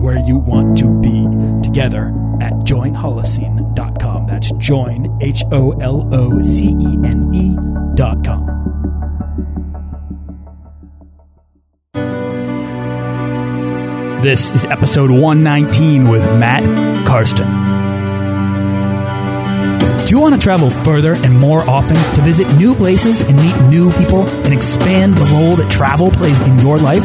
where you want to be together at joinholocene.com. That's join, H O L O C E N E.com. This is episode 119 with Matt Karsten. Do you want to travel further and more often to visit new places and meet new people and expand the role that travel plays in your life?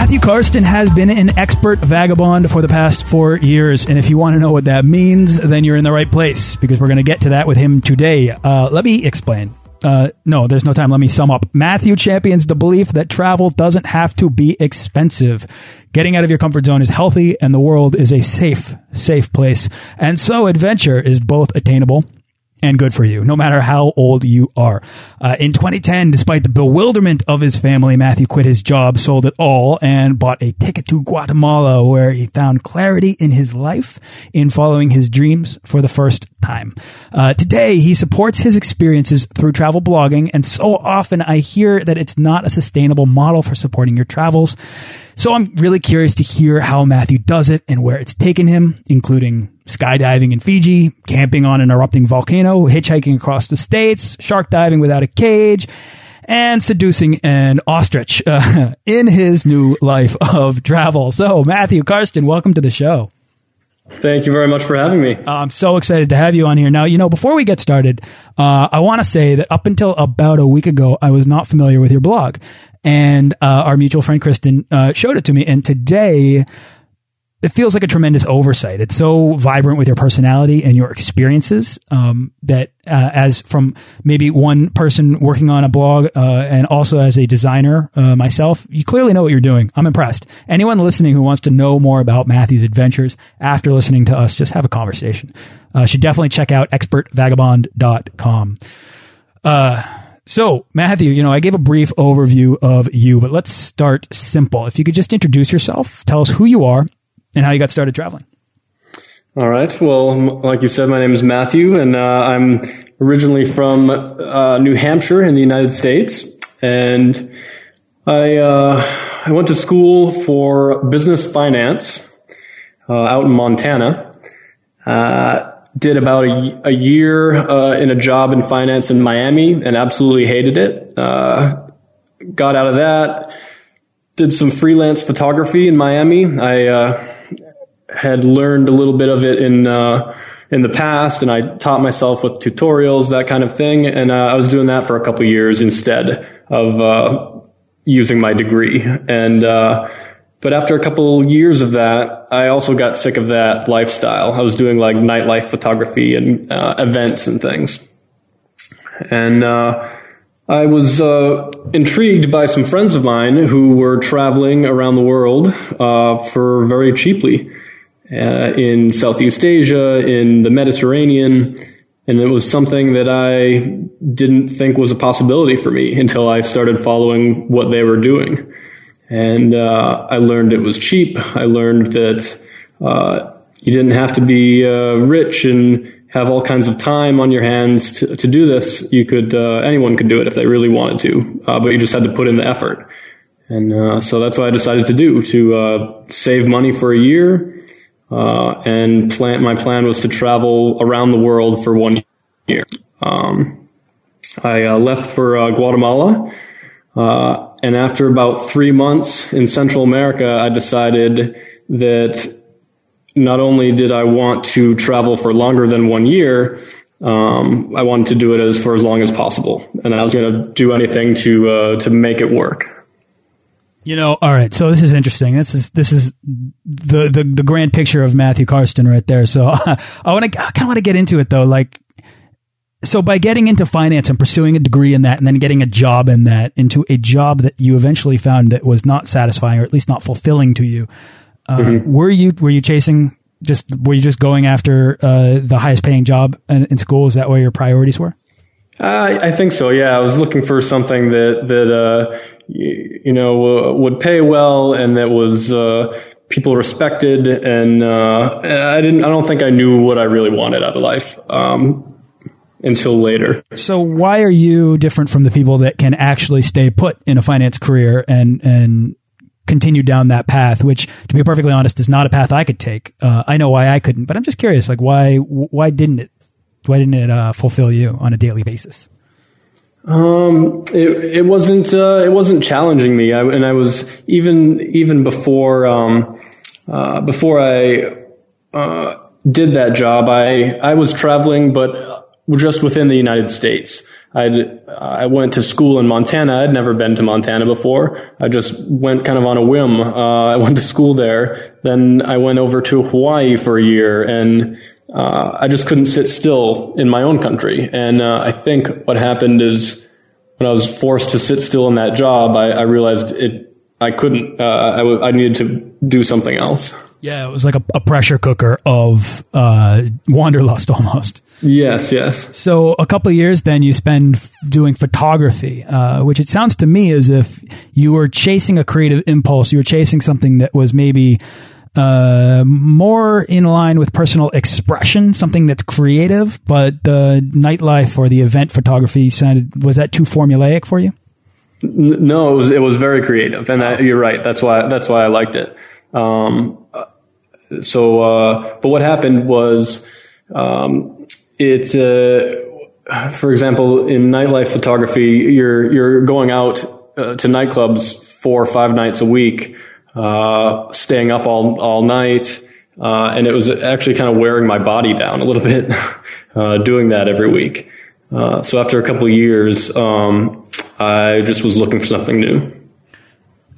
Matthew Karsten has been an expert vagabond for the past four years, and if you want to know what that means, then you're in the right place because we're going to get to that with him today. Uh, let me explain. Uh, no, there's no time. Let me sum up. Matthew champions the belief that travel doesn't have to be expensive. Getting out of your comfort zone is healthy, and the world is a safe, safe place. And so adventure is both attainable and good for you, no matter how old you are. Uh, in 2010, despite the bewilderment of his family, Matthew quit his job, sold it all, and bought a ticket to Guatemala, where he found clarity in his life in following his dreams for the first time. Uh, today, he supports his experiences through travel blogging, and so often I hear that it's not a sustainable model for supporting your travels. So I'm really curious to hear how Matthew does it and where it's taken him, including skydiving in Fiji, camping on an erupting volcano, hitchhiking across the states, shark diving without a cage, and seducing an ostrich uh, in his new life of travel. So, Matthew Karsten, welcome to the show. Thank you very much for having me. I'm so excited to have you on here. Now, you know, before we get started, uh, I want to say that up until about a week ago, I was not familiar with your blog and uh, our mutual friend Kristen uh, showed it to me. And today, it feels like a tremendous oversight. It's so vibrant with your personality and your experiences um, that, uh, as from maybe one person working on a blog uh, and also as a designer uh, myself, you clearly know what you're doing. I'm impressed. Anyone listening who wants to know more about Matthew's adventures after listening to us, just have a conversation. Uh, should definitely check out expertvagabond.com. Uh, so, Matthew, you know, I gave a brief overview of you, but let's start simple. If you could just introduce yourself, tell us who you are and how you got started traveling. All right. Well, like you said, my name is Matthew, and uh, I'm originally from uh, New Hampshire in the United States, and I uh, I went to school for business finance uh, out in Montana. Uh, did about a, a year uh, in a job in finance in Miami and absolutely hated it. Got out of that, did some freelance photography in Miami. I had learned a little bit of it in uh, in the past, and I taught myself with tutorials, that kind of thing. And uh, I was doing that for a couple years instead of uh, using my degree. And but after a couple years of that, I also got sick of that lifestyle. I was doing like nightlife photography and uh, events and things. And uh, I was uh, intrigued by some friends of mine who were traveling around the world uh, for very cheaply uh, in Southeast Asia, in the Mediterranean. And it was something that I didn't think was a possibility for me until I started following what they were doing. And uh, I learned it was cheap. I learned that uh, you didn't have to be uh, rich and have all kinds of time on your hands to, to do this. You could, uh, anyone could do it if they really wanted to, but you just had to put in the effort. And so that's what I decided to do to save money for a year. And plan, my plan was to travel around the world for one year. Um, I left for Guatemala Uh, and after about three months in Central America, I decided that not only did I want to travel for longer than one year, um, I wanted to do it as for as long as possible, and I was going to do anything to uh, to make it work. You know, all right. So this is interesting. This is this is the the, the grand picture of Matthew Karsten right there. So I want to I kind of want to get into it though. Like, so by getting into finance and pursuing a degree in that, and then getting a job in that, into a job that you eventually found that was not satisfying or at least not fulfilling to you, uh, mm -hmm. were you were you chasing just were you just going after uh, the highest paying job in, in, school? Is that where your priorities were? Uh, I think so. Yeah, I was looking for something that that uh, you, you, know would pay well and that was uh, people respected. And uh, I didn't. I don't think I knew what I really wanted out of life. Um, until later. So why are you different from the people that can actually stay put in a finance career and and continue down that path, which, to be perfectly honest, is not a path I could take. Uh, I know why I couldn't, but I'm just curious, like why why didn't it why didn't it uh, fulfill you on a daily basis? Um, it it wasn't uh, it wasn't challenging me, I, and I was even even before um, uh, before I uh, did that job, I I was traveling, but just within the United States. I I went to school in Montana. I'd never been to Montana before. I just went kind of on a whim. Uh, I went to school there. Then I went over to Hawaii for a year, and uh, I just couldn't sit still in my own country. And uh, I think what happened is when I was forced to sit still in that job, I, I realized it. I couldn't. Uh, I, w- I needed to do something else. Yeah, it was like a, a pressure cooker of uh, wanderlust almost. Yes, yes. So a couple of years then you spend doing photography, uh, which it sounds to me as if you were chasing a creative impulse. You were chasing something that was maybe uh, more in line with personal expression, something that's creative, but the nightlife or the event photography sounded, was that too formulaic for you? No, it was, it was very creative. And that, you're right. That's why, that's why I liked it. Um, so, uh, but what happened was, um, it's, uh, for example, in nightlife photography, you're, you're going out uh, to nightclubs four or five nights a week, uh, staying up all, all night. Uh, and it was actually kind of wearing my body down a little bit, uh, doing that every week. Uh so after a couple of years, um, I just was looking for something new.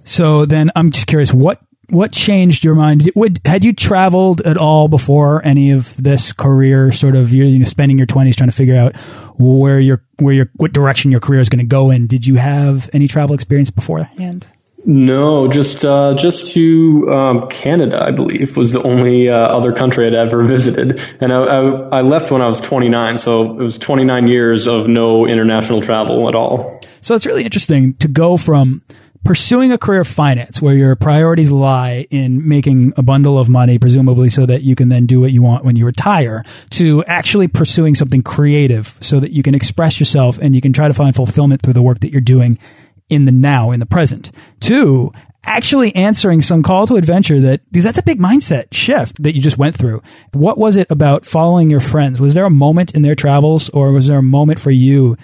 So then I'm just curious, what what changed your mind? Would, had you traveled at all before any of this career? Sort of, you know, spending your twenties trying to figure out where your where your what direction your career is going to go in. Did you have any travel experience beforehand? No, just uh, just to um, Canada, I believe, was the only uh, other country I'd ever visited, and I, I, I left when I was 29, so it was 29 years of no international travel at all. So it's really interesting to go from pursuing a career of finance where your priorities lie in making a bundle of money, presumably so that you can then do what you want when you retire, to actually pursuing something creative so that you can express yourself and you can try to find fulfillment through the work that you're doing in the now, in the present. Two, actually answering some call to adventure that, because that's a big mindset shift that you just went through. What was it about following your friends? Was there a moment in their travels or was there a moment for you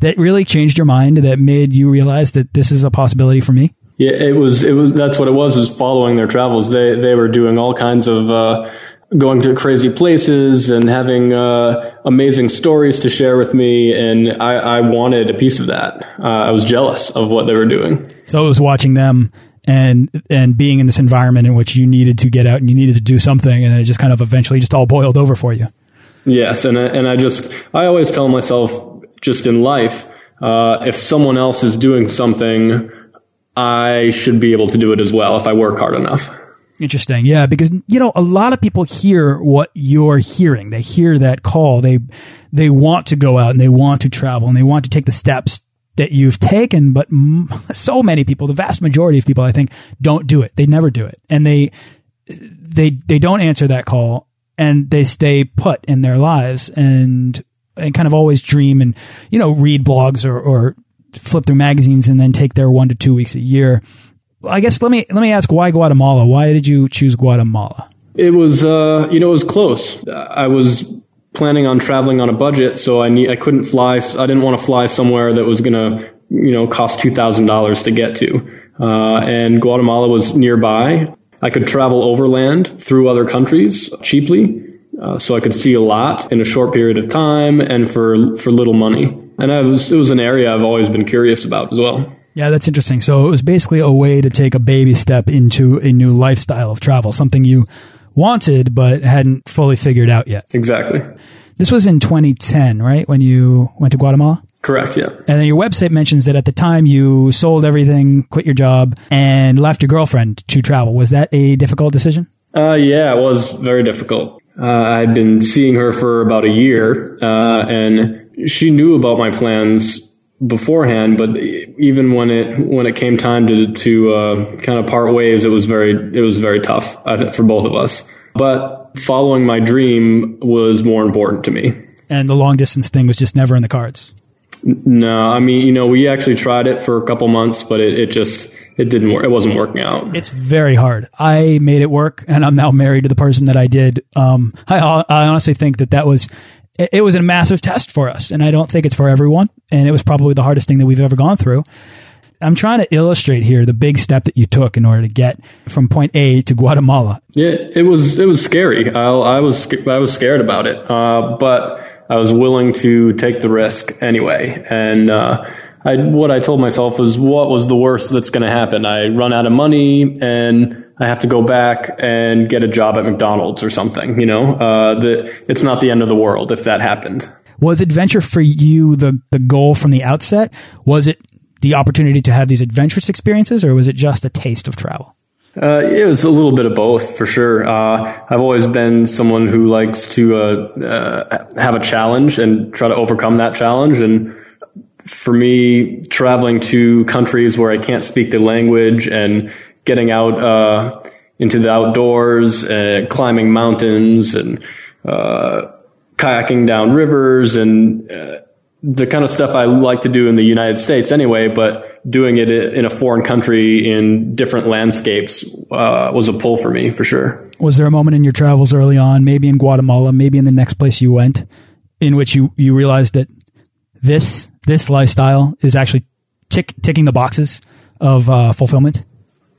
that really changed your mind that made you realize that this is a possibility for me? Yeah, it was. It was. That's what it was. Was following their travels. They they were doing all kinds of. Uh, going to crazy places and having uh, amazing stories to share with me, and I, I wanted a piece of that. Uh, I was jealous of what they were doing. So I was watching them and and being in this environment in which you needed to get out and you needed to do something, and it just kind of eventually just all boiled over for you. Yes, and I, and I just I always tell myself just in life, uh, if someone else is doing something, I should be able to do it as well if I work hard enough. Interesting. Yeah, because you know, a lot of people hear what you're hearing. They hear that call. They they want to go out and they want to travel and they want to take the steps that you've taken, but so many people, the vast majority of people I think don't do it. They never do it. And they they they don't answer that call and they stay put in their lives and and kind of always dream and you know read blogs or, or flip through magazines and then take their one to two weeks a year. I guess let me let me ask why Guatemala? Why did you choose Guatemala? It was uh, you know it was close. I was planning on traveling on a budget, so I need I couldn't fly. I didn't want to fly somewhere that was going to you know, cost $2,000 to get to. Uh, and Guatemala was nearby. I could travel overland through other countries cheaply. Uh, so I could see a lot in a short period of time and for, for little money. And I was, it was an area I've always been curious about as well. Yeah, that's interesting. So it was basically a way to take a baby step into a new lifestyle of travel, something you wanted but hadn't fully figured out yet. Exactly. This was in 2010, right? When you went to Guatemala? Correct, yeah. And then your website mentions that at the time you sold everything, quit your job, and left your girlfriend to travel. Was that a difficult decision? Uh, yeah, it was very difficult. Uh, I'd been seeing her for about a year, uh, and she knew about my plans beforehand. But even when it when it came time to to uh, kind of part ways, it was very it was very tough uh, for both of us. But following my dream was more important to me. And the long distance thing was just never in the cards. No, I mean, you know, we actually tried it for a couple months, but it, it just it didn't work. It wasn't working out. It's very hard. I made it work, and I'm now married to the person that I did. Um, I, I honestly think that that was it was a massive test for us, and I don't think it's for everyone. And it was probably the hardest thing that we've ever gone through. I'm trying to illustrate here the big step that you took in order to get from point A to Guatemala. Yeah, it was it was scary. I, I was I was scared about it, uh, but I was willing to take the risk anyway. And uh, I, what I told myself was, what was the worst that's going to happen? I run out of money and I have to go back and get a job at McDonald's or something. You know, uh, the, it's not the end of the world if that happened. Was adventure for you the the goal from the outset? Was it the opportunity to have these adventurous experiences, or was it just a taste of travel? Uh, it was a little bit of both for sure. Uh, I've always been someone who likes to uh, uh, have a challenge and try to overcome that challenge. And for me, traveling to countries where I can't speak the language and getting out uh, into the outdoors, and climbing mountains and uh, kayaking down rivers and the kind of stuff I like to do in the United States anyway, but doing it in a foreign country in different landscapes uh, was a pull for me for sure. Was there a moment in your travels early on, maybe in Guatemala, maybe in the next place you went, in which you, you realized that this this lifestyle is actually tick, ticking the boxes of uh, fulfillment?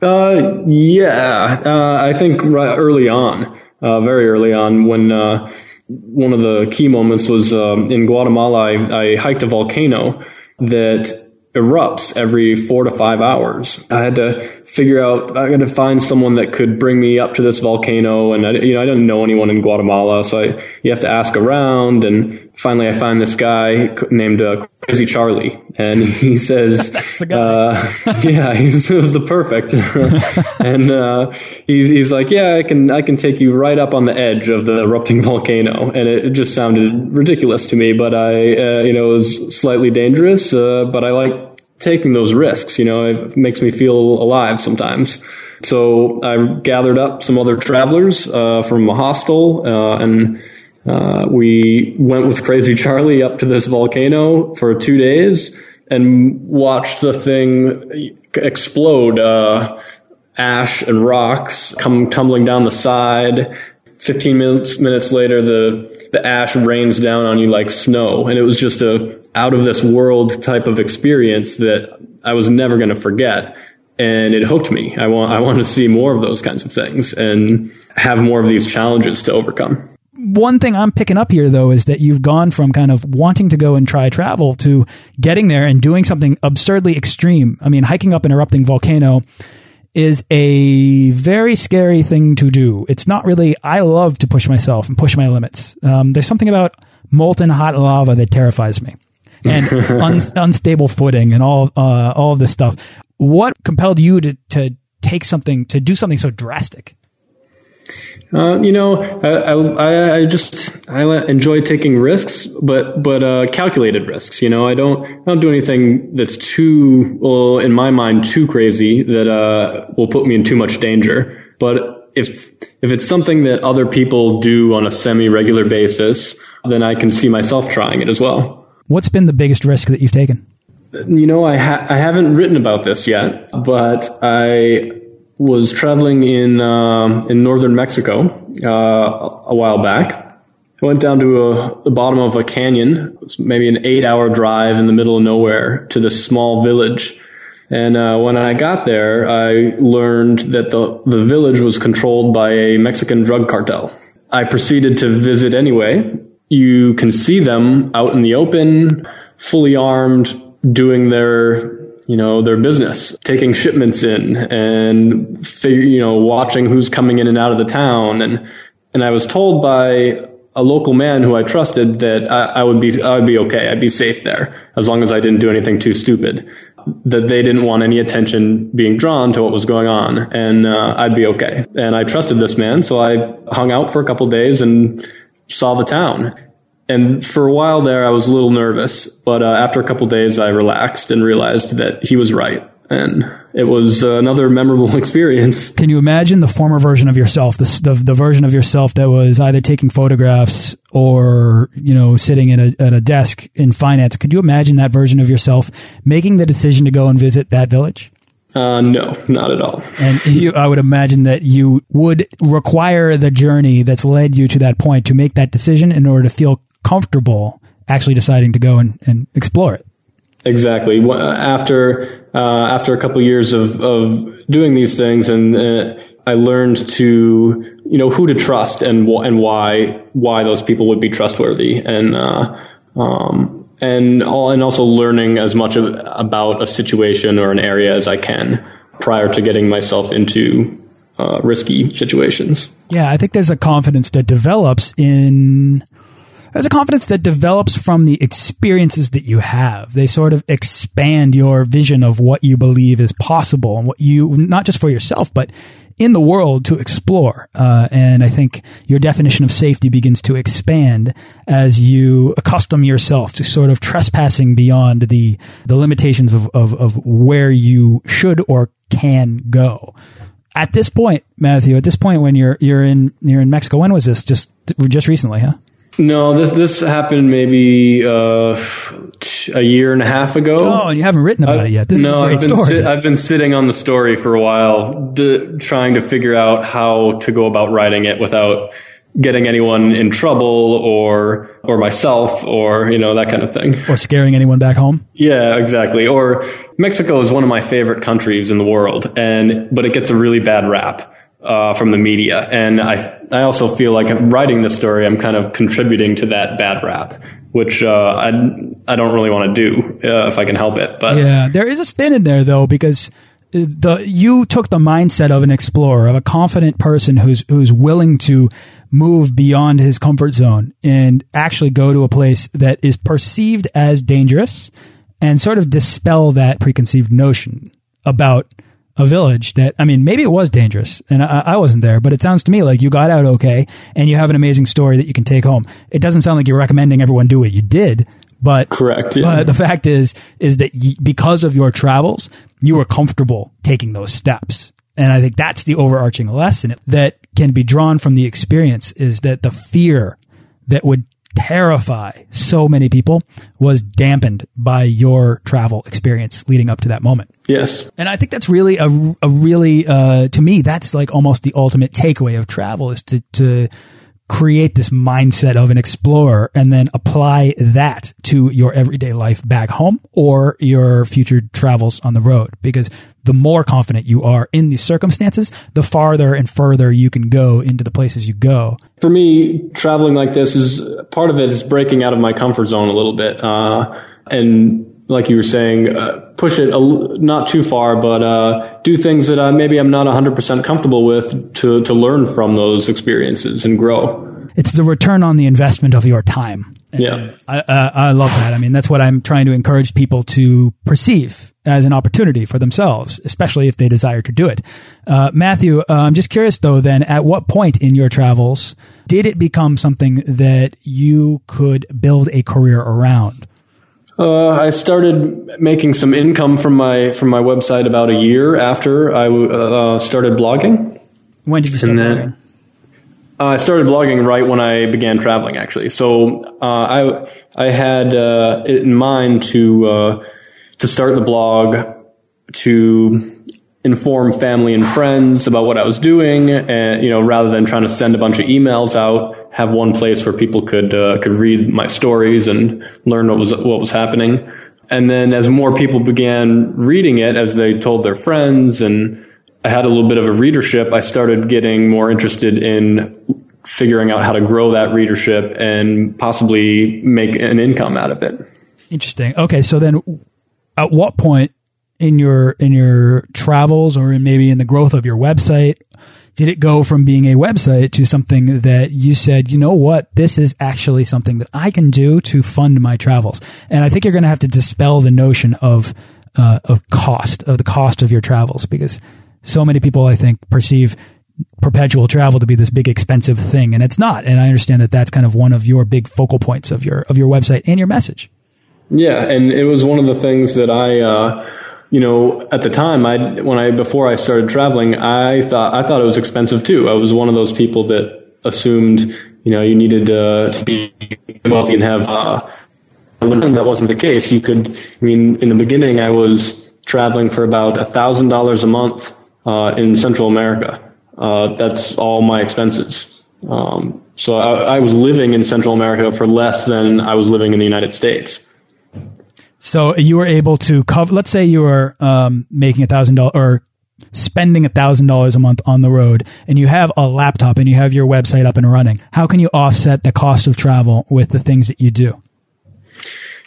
Uh, yeah, uh, I think right early on, uh, very early on, when uh, one of the key moments was um, in Guatemala. I, I hiked a volcano that erupts every four to five hours. I had to figure out, I had to find someone that could bring me up to this volcano. And I, you know, I didn't know anyone in Guatemala. So I, you have to ask around. And finally I find this guy named uh, Crazy Charlie. And he says, uh, yeah, he's, it was the perfect. and, uh, he's, he's like, yeah, I can, I can take you right up on the edge of the erupting volcano. And it, it just sounded ridiculous to me, but I, uh, you know, it was slightly dangerous. Uh, but I like taking those risks. You know, it makes me feel alive sometimes. So I gathered up some other travelers uh, from a hostel, uh, and uh, we went with Crazy Charlie up to this volcano for two days and watched the thing explode. Uh, ash and rocks come tumbling down the side. 15 minutes minutes later the the ash rains down on you like snow and it was just a out of this world type of experience that I was never going to forget. And it hooked me. I want, I want to see more of those kinds of things and have more of these challenges to overcome. One thing I'm picking up here, though, is that you've gone from kind of wanting to go and try travel to getting there and doing something absurdly extreme. I mean, hiking up an erupting volcano is a very scary thing to do. It's not really, I love to push myself and push my limits. Um, there's something about molten hot lava that terrifies me and un unstable footing and all uh, all of this stuff. What compelled you to to take something to do something so drastic? Uh, you know, I, I, I, just I enjoy taking risks, but but uh, calculated risks. You know, I don't I don't do anything that's too well in my mind too crazy that uh, will put me in too much danger. But if if it's something that other people do on a semi regular basis, then I can see myself trying it as well. What's been the biggest risk that you've taken? You know, I, ha- I haven't written about this yet, but I was traveling in uh, in northern Mexico uh, a while back, I went down to a, the bottom of a canyon, maybe an eight hour drive in the middle of nowhere to this small village. And uh, when I got there, I learned that the, the village was controlled by a Mexican drug cartel. I proceeded to visit anyway. You can see them out in the open, fully armed, doing their you know their business, taking shipments in and figure, you know watching who's coming in and out of the town. And and I was told by a local man who I trusted that I, I, would be I would be okay. I'd be safe there as long as I didn't do anything too stupid. That they didn't want any attention being drawn to what was going on, and uh, I'd be okay. And I trusted this man, so I hung out for a couple days and saw the town. And for a while there, I was a little nervous, but uh, after a couple days, I relaxed and realized that he was right and it was uh, another memorable experience. Can you imagine the former version of yourself, the, the, the version of yourself that was either taking photographs or you know sitting at a, at a desk in finance? Could you imagine that version of yourself making the decision to go and visit that village? Uh, no, not at all. and you, I would imagine that you would require the journey that's led you to that point to make that decision in order to feel comfortable actually deciding to go and, and explore it. Exactly. After uh, after a couple years of, of doing these things, and uh, I learned to you know who to trust and and why why those people would be trustworthy, and uh, um, and all, and also learning as much of, about a situation or an area as I can prior to getting myself into uh, risky situations. Yeah, I think there's a confidence that develops in there's a confidence that develops from the experiences that you have. They sort of expand your vision of what you believe is possible and what you, not just for yourself, but in the world to explore. Uh, and I think your definition of safety begins to expand as you accustom yourself to sort of trespassing beyond the, the limitations of, of, of where you should or can go. At this point, Matthew, at this point when you're, you're in, you're in Mexico, when was this? Just, just recently, huh? No, this this happened maybe uh, a year and a half ago. Oh, and you haven't written about I've, it yet. This no, is a great I've been, si I've been sitting on the story for a while, trying to figure out how to go about writing it without getting anyone in trouble or or myself or you know that kind of thing or scaring anyone back home yeah exactly or mexico is one of my favorite countries in the world and but it gets a really bad rap uh, from the media. And I, I also feel like writing this story, I'm kind of contributing to that bad rap, which uh, I, I don't really want to do uh, if I can help it. But yeah, there is a spin in there though because the you took the mindset of an explorer, of a confident person who's who's willing to move beyond his comfort zone and actually go to a place that is perceived as dangerous and sort of dispel that preconceived notion about a village that I mean maybe it was dangerous and I, I, wasn't there but it sounds to me like you got out okay and you have an amazing story that you can take home it doesn't sound like you're recommending everyone do what you did but correct yeah. but the fact is is that you, because of your travels you were comfortable taking those steps and I think that's the overarching lesson that can be drawn from the experience is that the fear that would terrify so many people was dampened by your travel experience leading up to that moment. Yes. And I think that's really a, a really, uh, to me, that's like almost the ultimate takeaway of travel is to, to create this mindset of an explorer and then apply that to your everyday life back home or your future travels on the road. Because the more confident you are in these circumstances, the farther and further you can go into the places you go. For me, traveling like this is part of it is breaking out of my comfort zone a little bit. Uh, and like you were saying, uh, push it a, not too far, but uh, do things that uh, maybe I'm not 100% comfortable with to, to learn from those experiences and grow. It's the return on the investment of your time. And yeah. I, uh, I love that. I mean, that's what I'm trying to encourage people to perceive as an opportunity for themselves, especially if they desire to do it. Uh, Matthew, uh, I'm just curious though, then at what point in your travels did it become something that you could build a career around? Uh, I started making some income from my from my website about a year after I uh, started blogging. When did you start blogging? Uh, I started blogging right when I began traveling, actually. So uh, I I had uh, it in mind to uh, to start the blog to inform family and friends about what I was doing, and you know, rather than trying to send a bunch of emails out have one place where people could uh, could read my stories and learn what was what was happening. And then as more people began reading it, as they told their friends, and I had a little bit of a readership, I started getting more interested in figuring out how to grow that readership and possibly make an income out of it. Interesting. Okay, so then at what point in your in your travels or in maybe in the growth of your website did it go from being a website to something that you said, you know what, this is actually something that I can do to fund my travels? And I think you're going to have to dispel the notion of uh, of cost of the cost of your travels because so many people I think perceive perpetual travel to be this big expensive thing and it's not. And i understand that that's kind of one of your big focal points of your of your website and your message. Yeah and it was one of the things that i uh, you know, at the time, I when I before I started traveling, I thought I thought it was expensive too. I was one of those people that assumed, you know, you needed uh, to be wealthy and have. Uh, that wasn't the case. You could, I mean, in the beginning, I was traveling for about a thousand dollars a month uh, in Central America. Uh, that's all my expenses. Um, so I, I was living in Central America for less than I was living in the United States. So you were able to cover. Let's say you were um, making a thousand dollars or spending a thousand dollars a month on the road, and you have a laptop and you have your website up and running. How can you offset the cost of travel with the things that you do?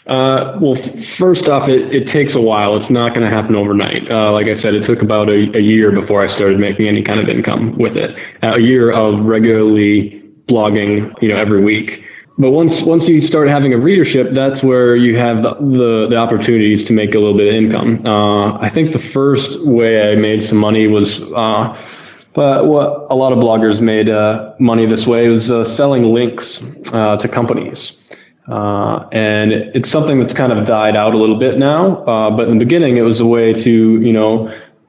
Uh, well, first off, it, it takes a while. It's not going to happen overnight. Uh, like I said, it took about a, a, year before I started making any kind of income with it. a year of regularly blogging, you know, every week but once once you start having a readership, that's where you have the the, the opportunities to make a little bit of income. Uh, I think the first way I made some money was, uh, but what a lot of bloggers made uh, money this way was uh, selling links uh, to companies. Uh, and it's something that's kind of died out a little bit now. but in the beginning, it was a way to, you know,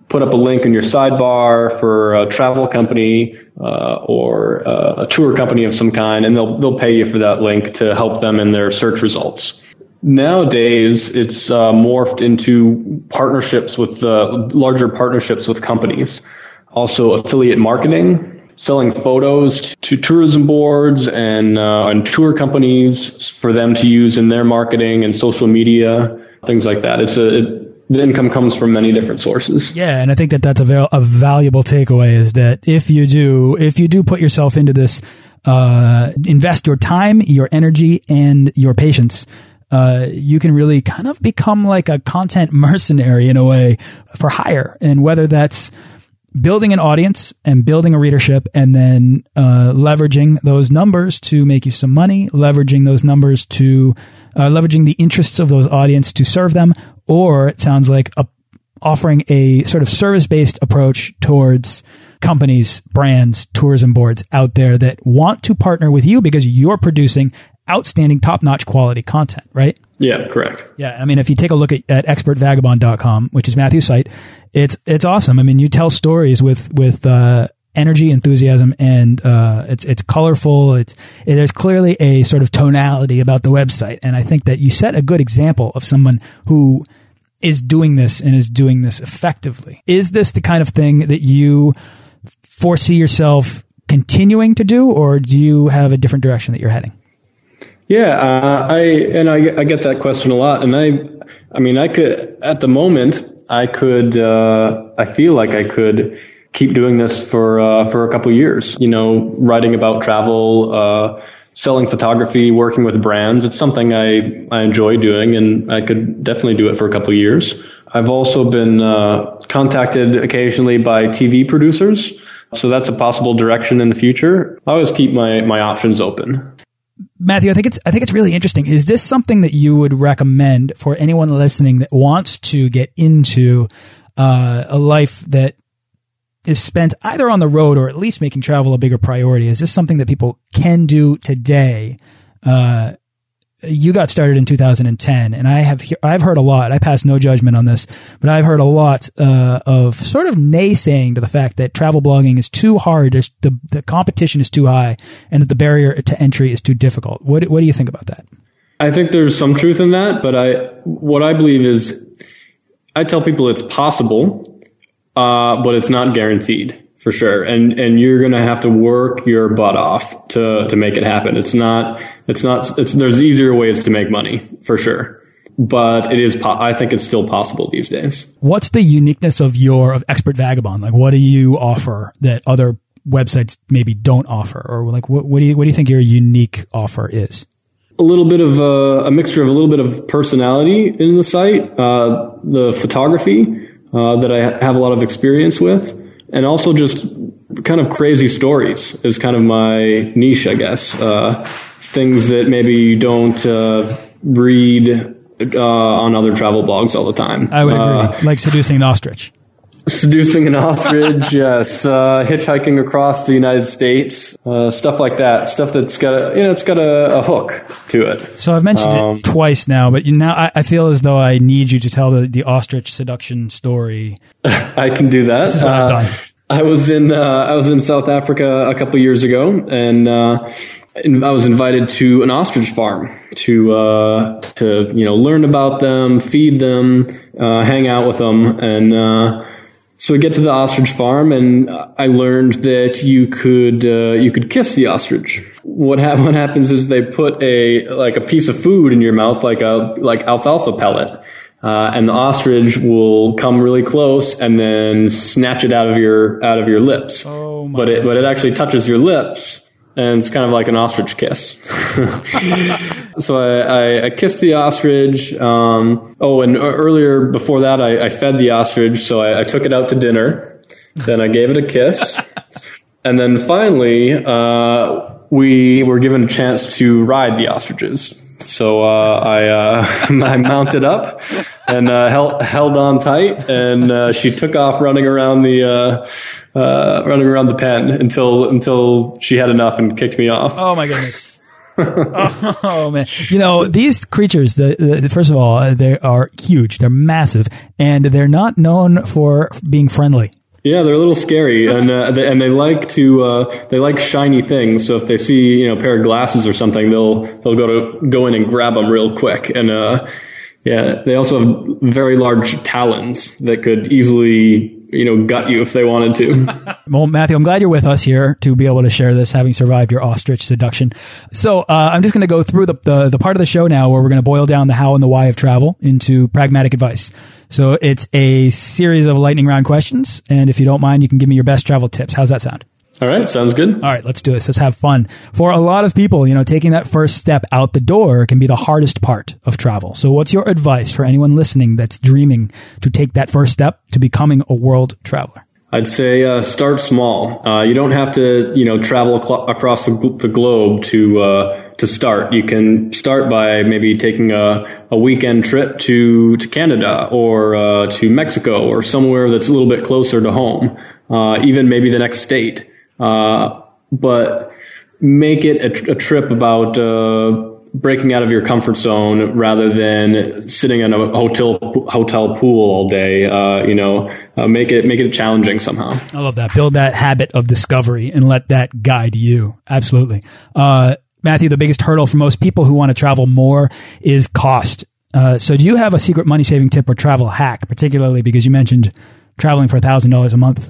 put up a link in your sidebar for a travel company uh, or uh, a tour company of some kind, and they'll they'll pay you for that link to help them in their search results. Nowadays, it's uh, morphed into partnerships with uh, larger partnerships with companies. Also, affiliate marketing, selling photos to tourism boards and uh, and tour companies for them to use in their marketing and social media, things like that. It's a it, the income comes from many different sources. Yeah, and I think that that's a, val a valuable takeaway is that if you do if you do put yourself into this, uh, invest your time, your energy, and your patience. Uh, you can really kind of become like a content mercenary in a way for hire, and whether that's building an audience and building a readership and then uh, leveraging those numbers to make you some money, leveraging those numbers to uh, leveraging the interests of those audience to serve them, or it sounds like a, offering a sort of service based approach towards companies, brands, tourism boards out there that want to partner with you because you're producing outstanding top notch quality content, right? Yeah, correct. Yeah. I mean, if you take a look at, at expertvagabond.com, which is Matthew's site, it's, it's awesome. I mean, you tell stories with, with, uh, energy, enthusiasm, and uh, it's it's colorful. It's it, there's clearly a sort of tonality about the website, and I think that you set a good example of someone who is doing this and is doing this effectively. Is this the kind of thing that you foresee yourself continuing to do, or do you have a different direction that you're heading? Yeah, uh, I and I, I get that question a lot, and I, I mean, I could at the moment, I could, uh, I feel like I could keep doing this for uh, for a couple years. You know, writing about travel, uh, selling photography, working with brands. It's something I I enjoy doing, and I could definitely do it for a couple years. I've also been uh, contacted occasionally by TV producers, so that's a possible direction in the future. I always keep my my options open. Matthew, I think it's I think it's really interesting. Is this something that you would recommend for anyone listening that wants to get into uh, a life that is spent either on the road or at least making travel a bigger priority? Is this something that people can do today? Uh, you got started in 2010, and I have I've heard a lot. I pass no judgment on this, but I've heard a lot uh, of sort of naysaying to the fact that travel blogging is too hard, the the competition is too high, and that the barrier to entry is too difficult. What what do you think about that? I think there's some truth in that, but I what I believe is I tell people it's possible uh, but it's not guaranteed. for sure. And and you're going to have to work your butt off to to make it happen. It's not it's not it's there's easier ways to make money for sure. But it is po- I think it's still possible these days. What's the uniqueness of your of Expert Vagabond? Like what do you offer that other websites maybe don't offer or like what, what do you what do you think your unique offer is? a little bit of a, a, mixture of a little bit of personality in the site, uh, the photography uh, that I have a lot of experience with, and also just kind of crazy stories is kind of my niche, I guess. Uh, things that maybe you don't uh, read uh, on other travel blogs all the time. I would agree, uh, like seducing an ostrich. Seducing an ostrich, yes. Uh, hitchhiking across the United States, uh, stuff like that. Stuff that's got a, you know, it's got a, a hook to it. So I've mentioned um, it twice now, but you, now I, I, feel as though I need you to tell the, the ostrich seduction story. I can do that. This is what I've uh, done. I was in uh, I was in South Africa a couple years ago, and uh, I was invited to an ostrich farm to uh, to you know learn about them, feed them, uh, hang out with them, and uh, so we get to the ostrich farm, and I learned that you could uh, you could kiss the ostrich. What, ha- what happens is they put a like a piece of food in your mouth, like a like alfalfa pellet, uh, and the ostrich will come really close and then snatch it out of your out of your lips. Oh but it but it actually touches your lips and it's kind of like an ostrich kiss. so I, I, I, kissed the ostrich. Um, oh, and earlier before that, I, I fed the ostrich. So I, took it out to dinner. Then I gave it a kiss, and then finally, uh, we were given a chance to ride the ostriches. So uh, I uh, I mounted up and uh, held held on tight, and uh, she took off running around the uh, uh, running around the pen until until she had enough and kicked me off. Oh my goodness. oh, oh, man! You know these creatures. The, the, first of all, they are huge. They're massive, and they're not known for being friendly. Yeah, they're a little scary, and uh, they, and they like to uh, they like shiny things. So if they see you know a pair of glasses or something, they'll they'll go to go in and grab them real quick. And uh, yeah, they also have very large talons that could easily you know gut you if they wanted to. well, Matthew, I'm glad you're with us here to be able to share this, having survived your ostrich seduction. So uh, I'm just going to go through the, the the part of the show now where we're going to boil down the how and the why of travel into pragmatic advice. So it's a series of lightning round questions. And if you don't mind, you can give me your best travel tips. How's that sound? All right, sounds good. All right, let's do this. Let's have fun. For a lot of people, you know, taking that first step out the door can be the hardest part of travel. So, what's your advice for anyone listening that's dreaming to take that first step to becoming a world traveler? I'd say uh, start small. Uh, you don't have to, you know, travel across the, the, globe to uh, to start. You can start by maybe taking a, a weekend trip to to Canada or uh, to Mexico or somewhere that's a little bit closer to home. Uh, even maybe the next state, uh, but make it a, a trip about breaking out of your comfort zone rather than sitting in a hotel hotel pool all day. Uh, you know, uh, make it make it challenging somehow. I love that. Build that habit of discovery and let that guide you. Absolutely, uh, Matthew. The biggest hurdle for most people who want to travel more is cost. Uh, so, do you have a secret money saving tip or travel hack, particularly because you mentioned traveling for thousand dollars a month?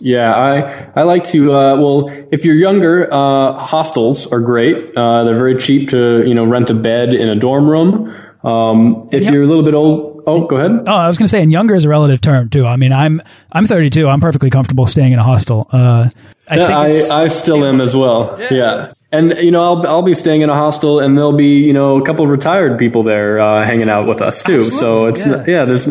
Yeah, I I like to. Uh, well, if you're younger, uh, hostels are great. Uh, they're very cheap to you know rent a bed in a dorm room. Um, if yep. you're a little bit old, oh, go ahead. Oh, I was going to say, and younger is a relative term too. I mean, I'm I'm 32. I'm perfectly comfortable staying in a hostel. Uh, I, yeah, I, I still am as well. Yeah. yeah. And you know, I'll I'll be staying in a hostel, and there'll be you know a couple of retired people there uh, hanging out with us too. Absolutely. So it's yeah. yeah, there's,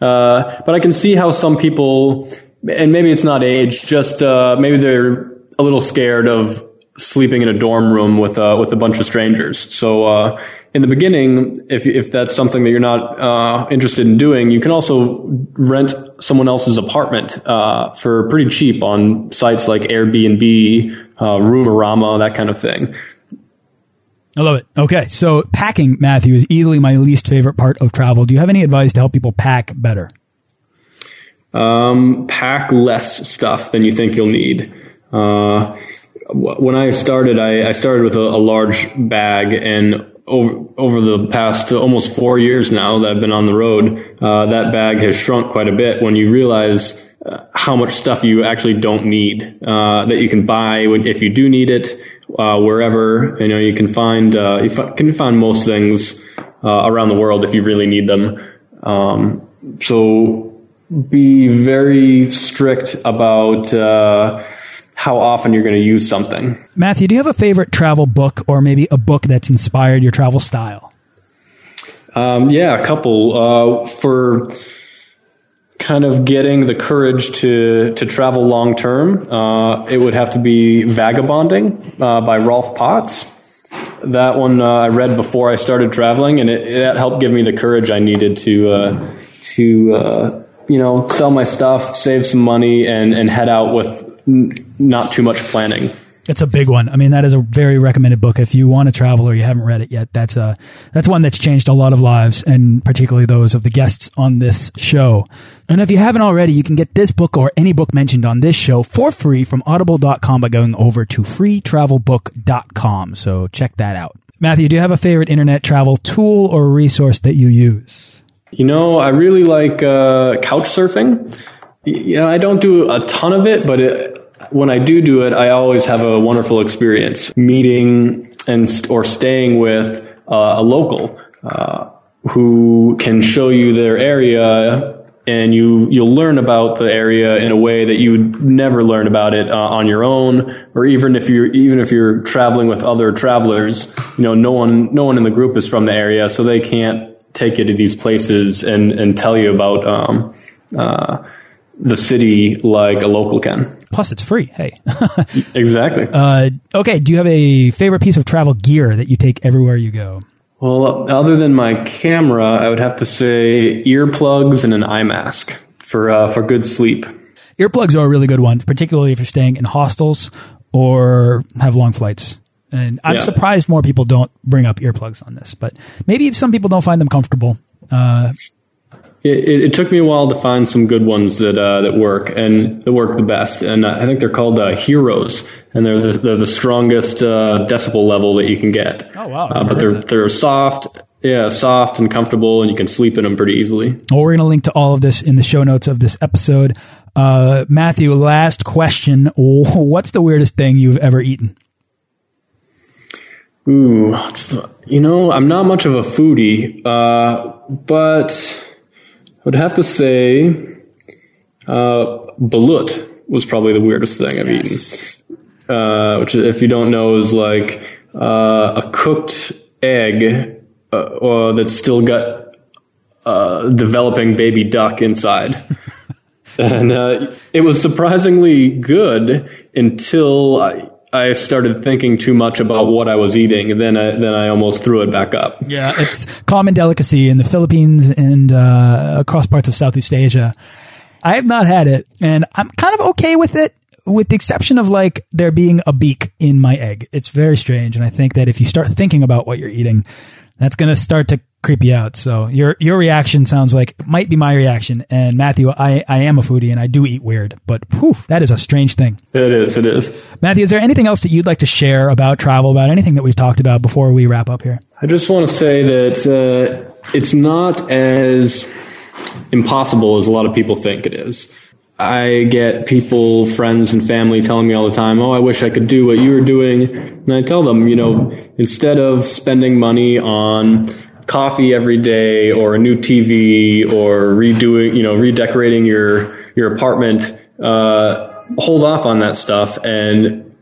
uh, but I can see how some people and maybe it's not age, just uh, maybe they're a little scared of sleeping in a dorm room with uh, with a bunch of strangers. So uh, in the beginning, if if that's something that you're not uh, interested in doing, you can also rent someone else's apartment uh, for pretty cheap on sites like Airbnb, uh, that kind of thing. I love it. Okay, so packing, Matthew, is easily my least favorite part of travel. Do you have any advice to help people pack better? Um, pack less stuff than you think you'll need. Uh, when I started, I, I started with a, a, large bag, and over, over the past almost four years now that I've been on the road, uh, that bag has shrunk quite a bit. When you realize uh, how much stuff you actually don't need uh, that you can buy if you do need it uh, wherever you know you can find uh, you f- can find most things uh, around the world if you really need them. Um, so be very strict about uh, how often you're going to use something. Matthew, do you have a favorite travel book or maybe a book that's inspired your travel style? Um, yeah, a couple. Uh, for kind of getting the courage to to travel long term, uh, it would have to be Vagabonding uh, by Rolf Potts. That one uh, I read before I started traveling, and it, it, helped give me the courage I needed to uh, to uh, you know sell my stuff, save some money, and and head out with n- not too much planning. It's a big one. I mean, that is a very recommended book. If you want to travel or you haven't read it yet, that's a that's one that's changed a lot of lives, and particularly those of the guests on this show. And if you haven't already, you can get this book or any book mentioned on this show for free from audible.com by going over to freetravelbook.com. So check that out. Matthew, do you have a favorite internet travel tool or resource that you use? You know, I really like uh, couch surfing. You know, I don't do a ton of it, but it, when I do do it, I always have a wonderful experience meeting and or staying with uh, a local uh, who can show you their area and you you'll learn about the area in a way that you would never learn about it uh, on your own or even if you're even if you're traveling with other travelers you know no one no one in the group is from the area so they can't take you to these places and and tell you about um, uh, the city like a local can Plus, it's free. Hey. exactly. Uh, okay. Do you have a favorite piece of travel gear that you take everywhere you go? Well, other than my camera, I would have to say earplugs and an eye mask for uh, for good sleep. Earplugs are a really good one, particularly if you're staying in hostels or have long flights. And I'm yeah. surprised more people don't bring up earplugs on this, but maybe some people don't find them comfortable. Uh, it, it, took me a while to find some good ones that uh, that work and that work the best. And I think they're called uh, Hearos, and they're the, they're the strongest uh, decibel level that you can get. Oh wow! Uh, but they're they're soft, yeah, soft and comfortable, and you can sleep in them pretty easily. Well, we're going to link to all of this in the show notes of this episode. Uh, Matthew, last question: What's the weirdest thing you've ever eaten? Ooh, you know, I'm not much of a foodie, uh, but I would have to say uh, balut was probably the weirdest thing I've yes. eaten. Uh, which, if you don't know, is like uh, a cooked egg uh, that's still got uh, developing baby duck inside. and uh, it was surprisingly good until I, I started thinking too much about what I was eating, and then I, then I almost threw it back up. Yeah, it's common delicacy in the Philippines and uh, across parts of Southeast Asia. I have not had it, and I'm kind of okay with it, with the exception of like there being a beak in my egg. It's very strange, and I think that if you start thinking about what you're eating, that's going to start to creep you out. So your your reaction sounds like might be my reaction. And Matthew, I, I am a foodie and I do eat weird, but whew, that is a strange thing. It is. It is. Matthew, is there anything else that you'd like to share about travel, about anything that we've talked about before we wrap up here? I just want to say that uh, it's not as impossible as a lot of people think it is. I get people, friends, and family telling me all the time, Oh, I wish I could do what you were doing. And I tell them, you know, instead of spending money on coffee every day or a new TV or redoing, you know, redecorating your, your apartment, uh, hold off on that stuff and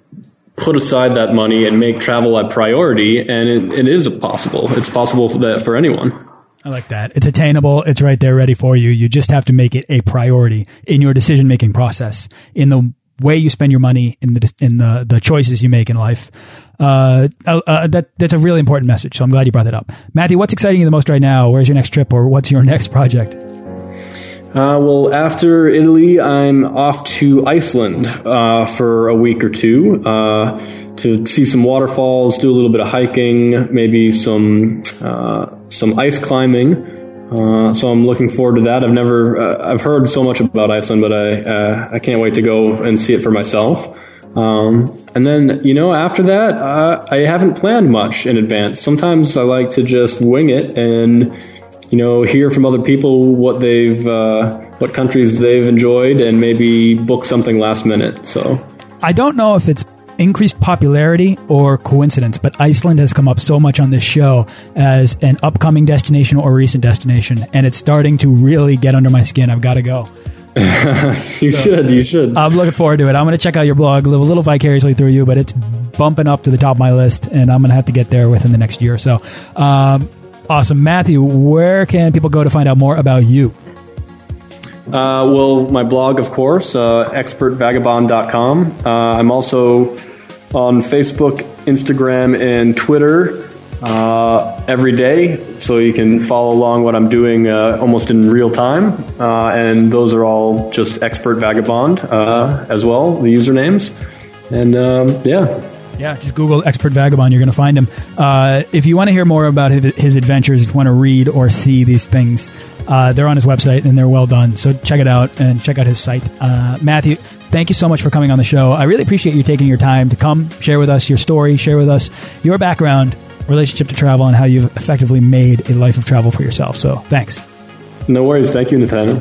put aside that money and make travel a priority. And it, it is possible. It's possible for that for anyone. I like that. It's attainable. It's right there ready for you. You just have to make it a priority in your decision making process, in the way you spend your money, in the in the the choices you make in life. Uh, uh, uh, that that's a really important message. So I'm glad you brought that up, Matthew. What's exciting you the most right now? Where's your next trip, or what's your next project? Uh, well, after Italy, I'm off to Iceland uh, for a week or two uh, to see some waterfalls, do a little bit of hiking, maybe some uh, some ice climbing. Uh, so I'm looking forward to that. I've never, uh, I've heard so much about Iceland, but I I can't wait to go and see it for myself. Um, and then, you know, after that, I haven't planned much in advance. Sometimes I like to just wing it and you know, hear from other people what they've, uh, what countries they've enjoyed, and maybe book something last minute. So, I don't know if it's increased popularity or coincidence, but Iceland has come up so much on this show as an upcoming destination or recent destination, and it's starting to really get under my skin. I've got to go. you so, should, you should. I'm looking forward to it. I'm going to check out your blog, live a little vicariously through you, but it's bumping up to the top of my list, and I'm going to have to get there within the next year or so. Um, awesome. Matthew, where can people go to find out more about you? Uh, well, my blog, of course, uh, expertvagabond.com. Uh, I'm also on Facebook, Instagram, and Twitter uh, every day, so you can follow along what I'm doing uh, almost in real time. Uh, and those are all just Expert Vagabond uh, as well, the usernames. And um, yeah. Yeah, just Google Expert Vagabond. You're going to find him. Uh, if you want to hear more about his, his, adventures, if you want to read or see these things, uh, they're on his website and they're well done. So check it out and check out his site. Matthew, thank you so much for coming on the show. I really appreciate you taking your time to come share with us your story, share with us your background relationship to travel and how you've effectively made a life of travel for yourself. So thanks. No worries. Thank you, Nathaniel.